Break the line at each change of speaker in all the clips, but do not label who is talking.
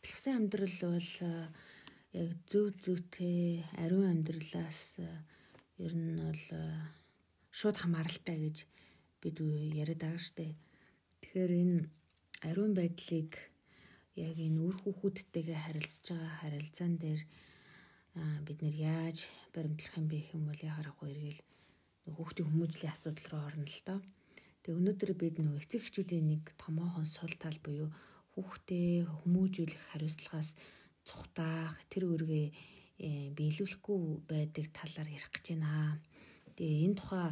бэлгсэн амьдрал бол яг зөв зөвтэй ариун амьдралаас ер нь бол шууд хамааралтай гэж бид яриад байгаа штэ. Тэгэхээр энэ ариун байдлыг яг энэ үр хүүхүүдтэйгээ харилцаж байгаа харилцаан дээр бид нэр яаж баримтлах юм бэ гэх юм бол яхаарахгүй эргээл хүүхдийн хүмүүжлийн асуудал руу орно л доо. Тэгээ өнөөдөр бид нөгөө эцэг эхчүүдийн нэг томоохон сул тал буюу хүүхдээ хүмүүжүүлэх хариуцлагаас цухтаах тэр үргээ э, биелүүлэхгүй байдаг талаар ярих гэж байна. Тэгээ энэ тухай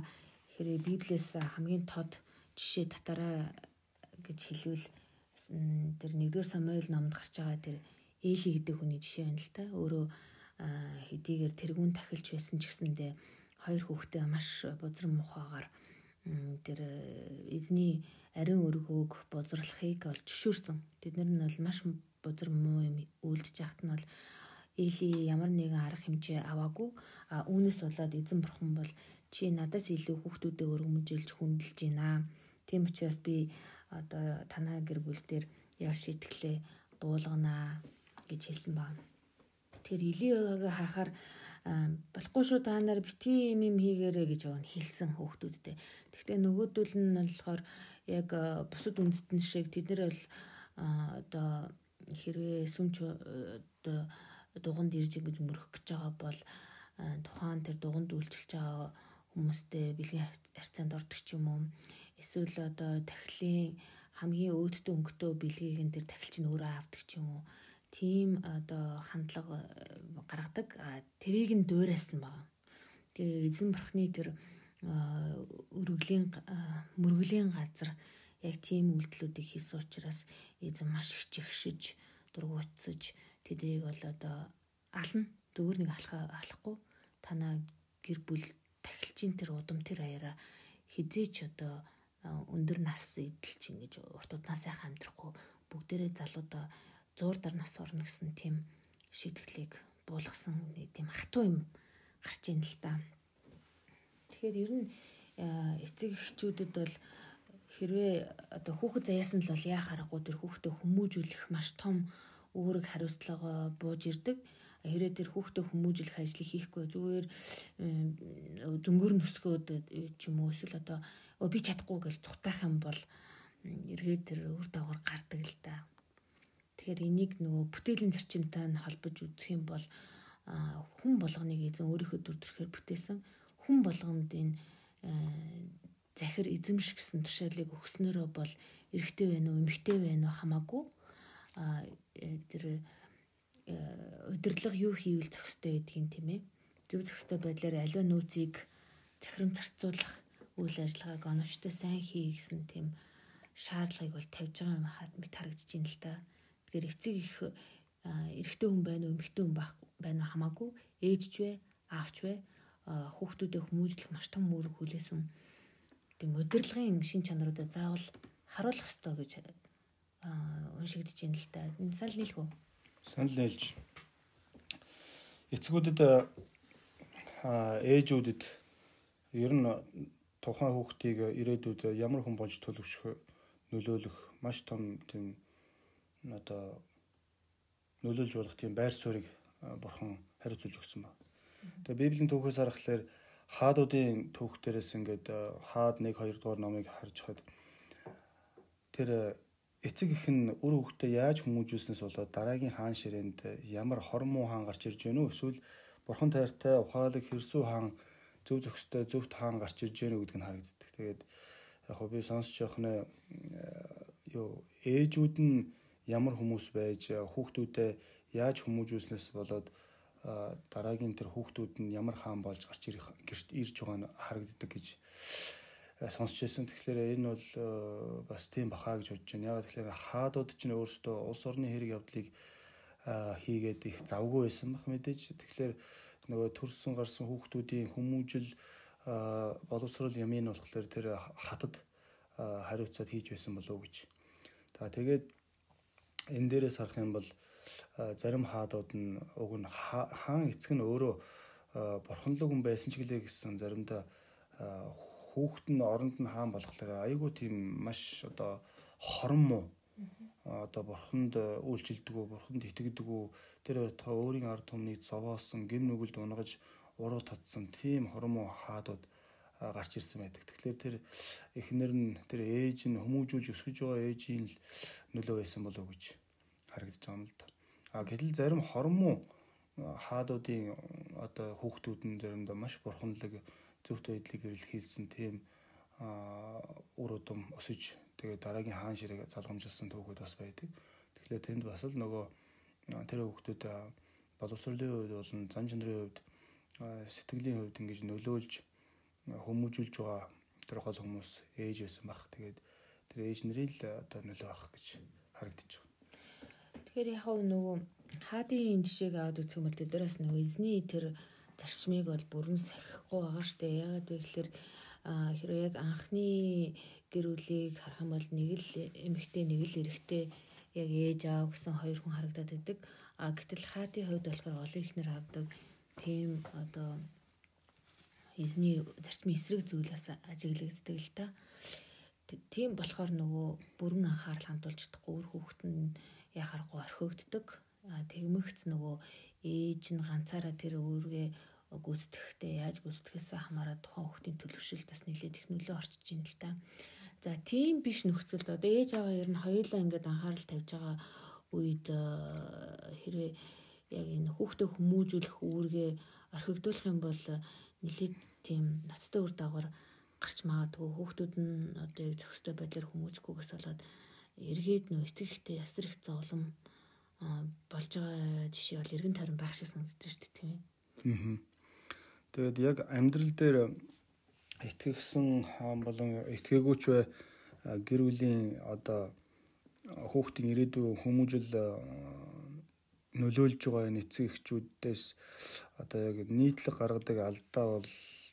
хэрэг Библиэс хамгийн тод жишээ татараа гэж хэлвэл тэр 1-р Самуэль номонд гарч байгаа тэр Эли гэдэг хүний жишээ байна л та. Өөрөө хэдийгээр тэргүүн тахилч байсан ч гэсэндээ хоёр хүүхдээ маш бузар мухагаар тэр эзний ариун өргөөг бузралахыг олж зөвшөөрсөн. Тэднэр нь бол маш бузар муу юм үйлдэж яхад нь бол Эли ямар нэгэн арга хэмжээ аваагүй. А үүнээс болоод эзэн бурхан бол чи надаас илүү хүүхдүүдэд өргөмжилж хүндэлж байна. Тийм учраас би одоо танаа гэр бүл дээр яар шитгэлээ буулганаа гэж хэлсэн байна. Тэгэхээр Илиагааг харахаар болохгүй шүү та нар бити юм юм хийгээрэй гэж өгөн хэлсэн хүүхдүүдтэй. Гэхдээ нөгөөдөл нь болохоор яг бусад үндэстэн шиг тэд нар бол одоо хэрвээ сүмч одоо дуганд ирж ингэж мөрөх гэж байгаа бол тухайн тэр дуганд үйлчилж байгаа хүмүүстэй бэлгийн харьцаанд ордог ч юм уу эсвэл одоо тахилын хамгийн өөдтэй өнгөтэй бэлгийг энэ тэр тахилч нь өөрөө авдаг ч юм уу тийм одоо хандлага гаргадаг. Тэрийг нь дуурайсан байна. Тэгээ эзэн бурхны тэр өргөлийн мөргөлийн газар яг тийм үйлдэлүүдийг хийсэн учраас эзэн маш их чихшиж дургуутсаж тэдийг бол одоо ална зүгээр нэг алхаа алахгүй танаа гэр бүл тахилчийн тэр удам тэр аяра хизээч одоо өндөр нас идэлч ингэж урт уднаас яхаа амьдрахгүй бүгдээрээ залуудаа зуурдар нас орно гэсэн тийм шийтгэлийг буулгасан тийм хатуу юм гарч ийн л та. Тэгэхээр ер нь эцэг эхчүүдэд бол хэрвээ одоо хүүхэд заяасан л бол яа харахгүй тэр хүүхдээ хүмүүжүүлэх маш том өөрөг хариуцлага бууж ирдэг. Хэрэг тэр хүүхдээ хүмүүжүүлэх ажлыг хийхгүй зүгээр дөнгөр нөсгөөд ч юм уу эсвэл одоо би чадахгүй гэж цутаах юм бол эргээд тэр үр дагавар гардаг л да. Тэгэхээр энийг нөгөө бүтээлийн зарчимтай нь холбож үзэх юм бол хүн болгоныг эзэн өөрийнхөө дүр төрхөөр бүтээсэн. Хүн болгонд энэ захир эзэмших гэсэн тушаалыг өгснөрөө бол эрэгтэй байна уу, эмэгтэй байна уу хамаагүй э, тэр э, удирдлага юу хийвэл зохистой гэдгийг тийм ээ. Зөв зохистой байдлаар аливаа нөөцийг захирам зарцуулах үйл ажиллагааг оновчтой сайн хий гэсэн тийм шаардлагыг бол тавьж байгаа юм хаад мэд харагдаж байна л та. Тэгэхээр эцэг их эрэгтэй хүн байна уу, эмэгтэй хүн байна уу хамаагүй ээжч вэ, аавч вэ хүүхдүүдэд хүмүүжлэх маш том үүрэг хүлээсэн. Тийм удирдлагын шин чанаруудаа заавал харуулах ёстой гэж уншигдэж байна л да. Энэ санал нийлэх үү?
Санал нийлж. Эцгүүдэд ээжүүдэд ер нь тухайн хүүхдийг ирээдүйд ямар хүн болж төлөвшөх нөлөөлөх маш том тийм одоо нөлөөлж болох тийм байр суурийг бурхан хариуцуулж өгсөн ба. Тэгээ Библийн түүхээс харахаар хаадуудын түүх дээрээс ингээд хаад 1 2 дугаар номыг харж хад тэр эцэг их нь үр хөвгтөө яаж хүмүүжүүлснээс болоод дараагийн хаан ширээнд ямар хормоо хаан гарч ирж гэнэ үү эсвэл бурхан тайртай ухаалаг хэрсүү хаан зөв зөвхөстэй зөвхт хаан гарч ирж гэнэ гэдэг нь харагддаг. Тэгээд яг би сонсч явах нь юу ээжүүд нь ямар хүмүүс байж хүүхдүүдэд яаж хүмүүжүүлснээс болоод дараагийн тэр хүүхдүүд нь ямар хаан болж гарч ирж байгаа нь харагддаг гэж сонсч байсан. Тэгэхээр энэ бол бас тийм бахаа гэж бодож байна. Ягаад тэгэхээр хаадууд чинь өөрсдөө улс орны хэрэг явдлыг хийгээд их завгүй байсан бах мэдээж. Тэгэхээр нөгөө төрсэн гарсан хүүхдүүдийн хүмүүжил боловсрол ямын болохоор тэр хатад хариуцаад хийж байсан болов уу гэж. За тэгээд энэ дээрээс харах юм бол зарим хаадууд нь уг нь хаан эцэг нь өөрөө бурханлаг хүн байсан ч гэлээ гэсэн заримдаа хүүхэд нь оронд нь хаан болохоор айгүй тийм маш одоо хорон муу одоо бурханд үйлчилдэггүй, бурханд итгэдэггүй тэр байтугай өөрийн ард түмнийг зовоосон, гим нүгэлд унгаж уруу татсан тийм хормоо хаадууд гарч ирсэн байдаг. Тэгэхээр тэр эхнэр нь тэр ээж нь хүмүүжүүлж өсгөж байгаа ээжийн л нөлөө байсан болов уу гэж харагдаж байгаа юм л да. А гэтэл зарим хормоо хаадуудын одоо хүүхдүүд нь заримдаа маш бурханлаг зөвхт байдлыг илэрхийлсэн тийм үр удам өсөж тэгээ дараагийн хаан ширээг залгамжилсан түүхүүд бас байдаг. Тэгэхээр тэнд бас л нөгөө тэр хүүхдүүд боловсролын хувьд болон зан чанарын хувьд сэтгэлийн хувьд ингэж нөлөөлж хүмүүжүүлж байгаа тэр гол хүмүүс ээж байсан баг. Тэгээд тэр ээж нэрийг л одоо нөлөө авах гэж байна.
Тэгэхээр яг нөгөө хаадын жишээг аваад үзэх юм бол тэднээс нөгөө эзний тэр зарчмыг бол бүрэн сахихгүй байгаа штэ. Ягаад вэ гэхээр хэрвээ яг анхны гэр бүлийг харах юм бол нэг л эмэгтэй нэг л эрэгтэй яг ээж аав гэсэн хоёр хүн харагдаад байдаг. А гэтэл хаадын хувьд болохоор олон ихнэр авдаг тийм одоо эзний зарчмын эсрэг зүйлээс ажиглагддаг л та. Тийм болохоор нөгөө бүрэн анхаарал хандуулж чадахгүй үр хүүхэд нь яхаарахгүй орхигддог. А тэгмэгц нөгөө ээж нь ганцаараа тэр өөргөө гүйцэтгэхдээ яаж гүйцэтгэхээс хамаарат тухайн хүүхдийн төлөвшөлт бас нэлээд их нөлөө орчиж ин л та. За тийм биш нөхцөлд одоо ээж аваа ер нь хоёулаа ингээд анхаарал тавьж байгаа үед хэрвээ яг энэ хүүхдээ хүмүүжүүлэх үүргээ орхигдуулах юм бол нэлээд тийм ноцтой үр дагавар гарч магадгүй хүүхдүүд нь одоо зохистой байдлаар хүмүүжихгүйгээс болоод эргээд нөө эцэг ихтэй ясар их зовлон болж байгаа жишээ бол эргэн тойрон байх шиг санагдаж шүү дээ тийм ээ.
Тэгээд яг амьдрал дээр итгэгсэн хаан болон итгээгүүч бай гэр бүлийн одоо хүүхдийн ирээдүйн хүмүүжил нөлөөлж байгаа эцэг эхчүүдээс одоо яг нийтлэг гаргадаг алдаа бол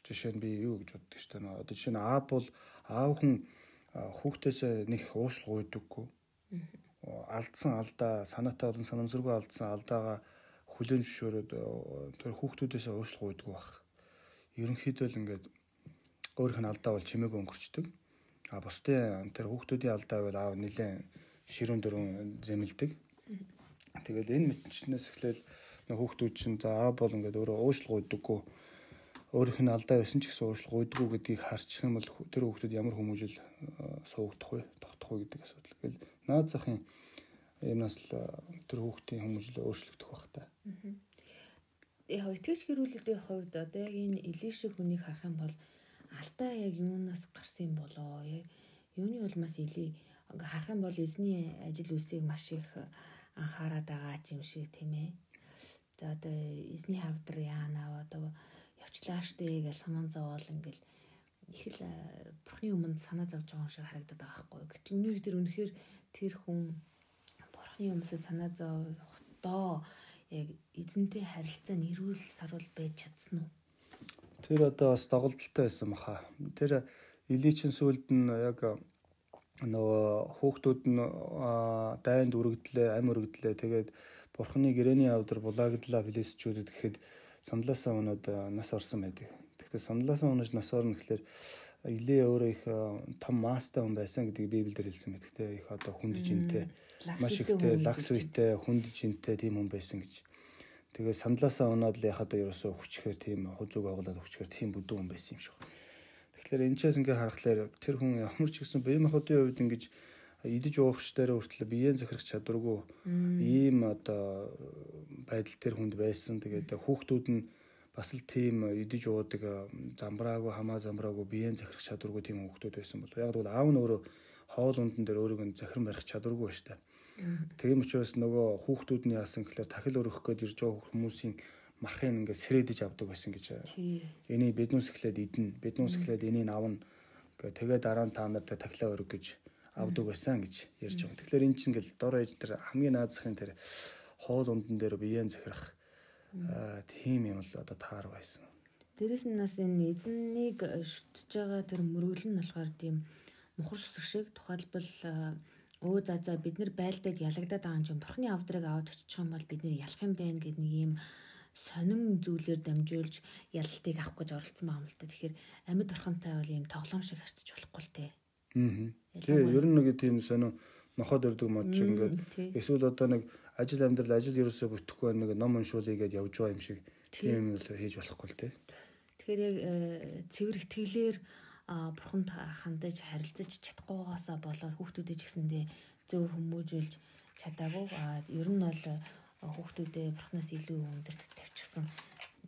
жишээ нь би юу гэж боддог шүү дээ. Одоо жишээ нь аав бол аав хүн хүүхдээс нэг уушлах уйдаггүй. Алдсан алдаа санаатай болон санамсаргүй алдсан алдаагаа хүлээн зөвшөөрөөд тэр хүүхдүүдээс уушлах уйдаггүй баг. Ерөнхийдөө л ингээд өөрийнх нь алдаа бол чимээг өнгөрчдөг. А бусдын тэр хүүхдүүдийн алдаа бол аав нэлээд ширүүн дөрөв зэмлдэг. Тэгэл энэ мэтчнээс эхлээл хүүхдүүд чинь за аав бол ингээд өөрөө уушлах уйдаггүй өөрийнх нь алдаа байсан ч гэсэн уушлах уйдгүй гэдгийг харчих юм бол тэр хүүхдүүд ямар хүмүүжил суугдах вэ, тогтох вэ гэдэг асуудал. Тэгэл наад захын юмнаас л тэр хүүхдийн хүмүүжил өөрчлөгдөх байх та.
Яг итгэж гэрүүлэлтийн хувьд одоо яг энэ илэрших хүнийг харах юм бол алдаа яг юунаас гарсан болоо яг юуны улмаас илий ингээ харах юм бол эзний ажил үйлсийг маш их анхаарад байгаа юм шиг тийм ээ. За одоо эзний хавдар яана одоо явчлаа штэ гэж санаа зовоол ингээл их л бурхны өмнө санаа зовж байгаа шиг харагдаад байгаа байхгүй. Гэтэл үнээр тэр үнэхээр тэр хүн бурхны өмнөөс санаа зовдоо яг эзэнтэй харилцаа нэрүүл саруул байж чадсан уу?
Тэр одоо бас доголдолтой байсан баха. Тэр Иличин сүлд нь яг нөгөө хүүхдүүд нь дайнд үргэлдлээ, ам үргэлдлээ. Тэгээд бурхны гэрэний авдар булагдлаа филисчүүдэд гэхэд сандлаасаа өнөөд нас орсон байдаг. Тэгэхдээ сандлаасаа өнөөж нас орно гэхэлэр Илээ өөрөө их том мастай хүн байсан гэдгийг Библиэлд хэлсэн мэт. Гэхдээ их одоо хүнд жинтэй, маш ихтэй, лагс үйтэй, хүнд жинтэй тийм хүн байсан гэж. Тэгээ сандлаасаа унаад л яхад ерөөсөө хүчээр тийм хузууг оголоод хүчээр тийм бүдүүн хүн байсан юм шиг. Тэгэхээр энэ ч ингээ харахаар тэр хүн ямар ч гэсэн бие махбодын хувьд ингэж идэж уугч дээр хүртэл биеийн захирах чадваргүй ийм одоо байдал тэр хүнд байсан. Тэгээд хүүхдүүд нь бас л тийм идэж уудаг замбраагүй хамаа замбраагүй биеийн захирах чадваргүй тийм хүүхдүүд байсан бол яг бол аав нь өөрөө хоол ундан дээр өөрийгөө захиран барих чадваргүй дээ. Тийм учраас нөгөө хүүхдүүд нь яасан гэхээр тахил өргөх гээд ирж байгаа хүмүүсийн мархыг ингээд сэрээдэж авдаг байсан гэж. Энийг биднээс эхлээд идэнэ. Биднээс эхлээд энийг авна. Гэ тэгээ дараа нь та нарт тахилаа өргөх гэж авдаг байсан гэж ярьж байгаа. Тэгэхээр эн чинь ингээл дор ээж тэр хамгийн наазахын тэр хоол ундан дээр биеэн захирах тийм юм л одоо таар байсан.
Дээрэс нь нас энэ эзэннийг шүтж байгаа тэр мөрөглөн нь болохоор тийм мухар сүсэг шиг тухайлбал өө за за бид нар байлдаад ялагдаад байгаа юм чинь бурхны авдрыг аваад очих юм бол бид нэр ялах юм байна гэд нэг юм сонин зүйлээр дамжуулж ялалтыг авах гэж оролцсон байгаа юм л та. Тэгэхээр амьд орхонтой бол ийм тоглоом шиг харцж болохгүй л те.
Аа. Тэгээ ер нь нэг тийм сонин нохоод өрдөг мод ч ингээд эсвэл одоо нэг ажил амьдрал ажил ерөөсөө бүтэхгүй нэг ном уншуулъя гэдээ явж байгаа юм шиг тийм л хийж болохгүй л дээ.
Тэгэхээр яг э, цэвэр итгэлээр бурханд хандаж харилцаж чадахгүйгаасаа болоод хүүхдүүдээ ч гэсэндээ зөв хүмүүжүүлж чадаагүй. Ер нь бол хүүхдүүдээ бурхнаас илүү өндөрт тавьчихсан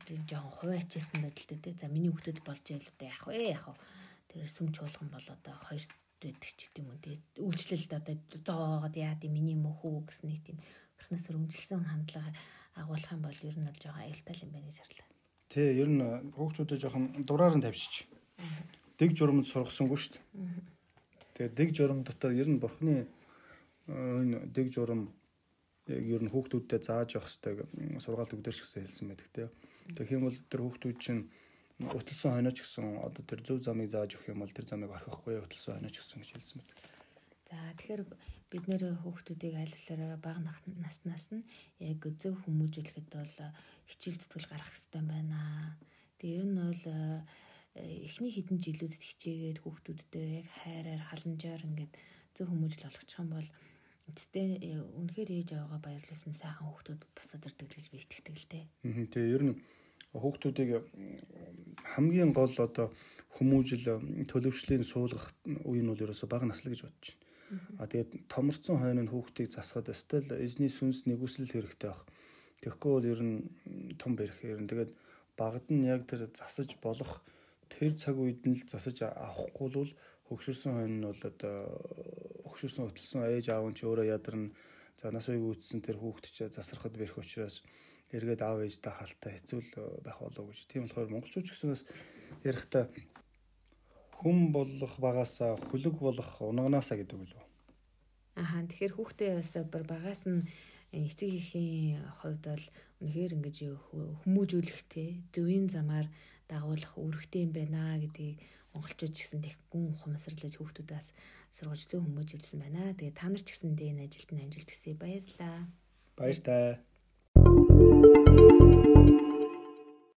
жоохон хувайчсан байдалтай те. За миний хүүхдүүд болж байл одоо яах вэ? Яах вэ? Тэр сүм чуулган бол одоо хоёр байдаг ч гэдэм үү те. Үйлчлэлд одоо зоогоод яа тийм миний мөхөө гэсэн нэг тийм бурхнаас өрөмжилсэн хандлага агуулах юм бол ер нь бол жоохон аюултай юм байна гэж харлаа.
Тий, ер нь хүүхдүүдэд жоохон дураар нь тавьчих. Дэг журамд сургасангүй шүү дээ. Тэгээ дэг журам дотор ер нь бурхны энэ дэг журам ер нь хүүхдүүдэд зааж явах хэрэгтэй сургаалт өгдөөш гэсэн хэлсэн байдаг тийм. Тэгэх юм бол тэр хүүхдүүд чинь уталсан хойноч гэсэн одоо тэр зөв замыг зааж өгөх юм бол тэр замыг орхихгүй уталсан хойноч гэсэн гэж хэлсэн байдаг.
За тэгэхээр бид нэр хүүхдүүдийг айлчлаараа бага наснаас нь яг зөв хүмүүжүүлэхэд бол хичээл зүтгэл гаргах хэрэгтэй байна. Тэгээ ер нь бол эхний хэдэн жилүүдэд хичээгээд хүүхдүүдтэй яг хайраар халамжаар ингээд зөв хүмүүжил олгочих юм бол Эцтэй э, үнэхээр ээж аваагаа баярлуулсан сайхан хүүхдүүд босоод ирдэг гэж би итгэдэг л дээ.
Тэгээ ер нь хүүхдүүдийг хамгийн гол одоо хүмүүжил төлөвшлийн суулгах үе нь бол ерөөсө бага наслаг гэж бодож байна. А тэгээд томорцсон хойно нь хүүхдийг засахад өстой л эзний сүнс нэгүсэл хэрэгтэй байх. Тэгэхгүй бол ер нь том бэрх ер нь тэгээд багад нь яг тэр засаж болох тэр цаг үед нь л засаж авахгүй бол хөгшөрсөн хойно нь бол одоо хөгшөрсөн хөтлсөн ээж аав нь ч өөрөө ядарна. За нас үеиг үүссэн тэр хүүхэд ч засархад бэрх учраас эргээд аав ээжтэй халтаа хэцүүл э, байх болов гэж. Тийм болохоор монголчууд гэсэн бас ярихдаа хүм болох багасаа хүлэг болох унганаасаа гэдэг үлээ.
Аха тэгэхээр хүүхдээ бас бүр багаас нь эцэг эхийн хувьд бол үнэхээр ингэж хүмүүжүүлэх те зөвийн замаар дагуулах үүрэгтэй юм байна гэдгийг монголчууд ч гэсэн тэггүн ухамсарлаж хүүхдүүдээс сургаж зөв хүмүүжилсэн байна. Тэгээ та нар ч гэсэн энэ ажилд нь амжилт хүсье баярлалаа.
Баяр таа.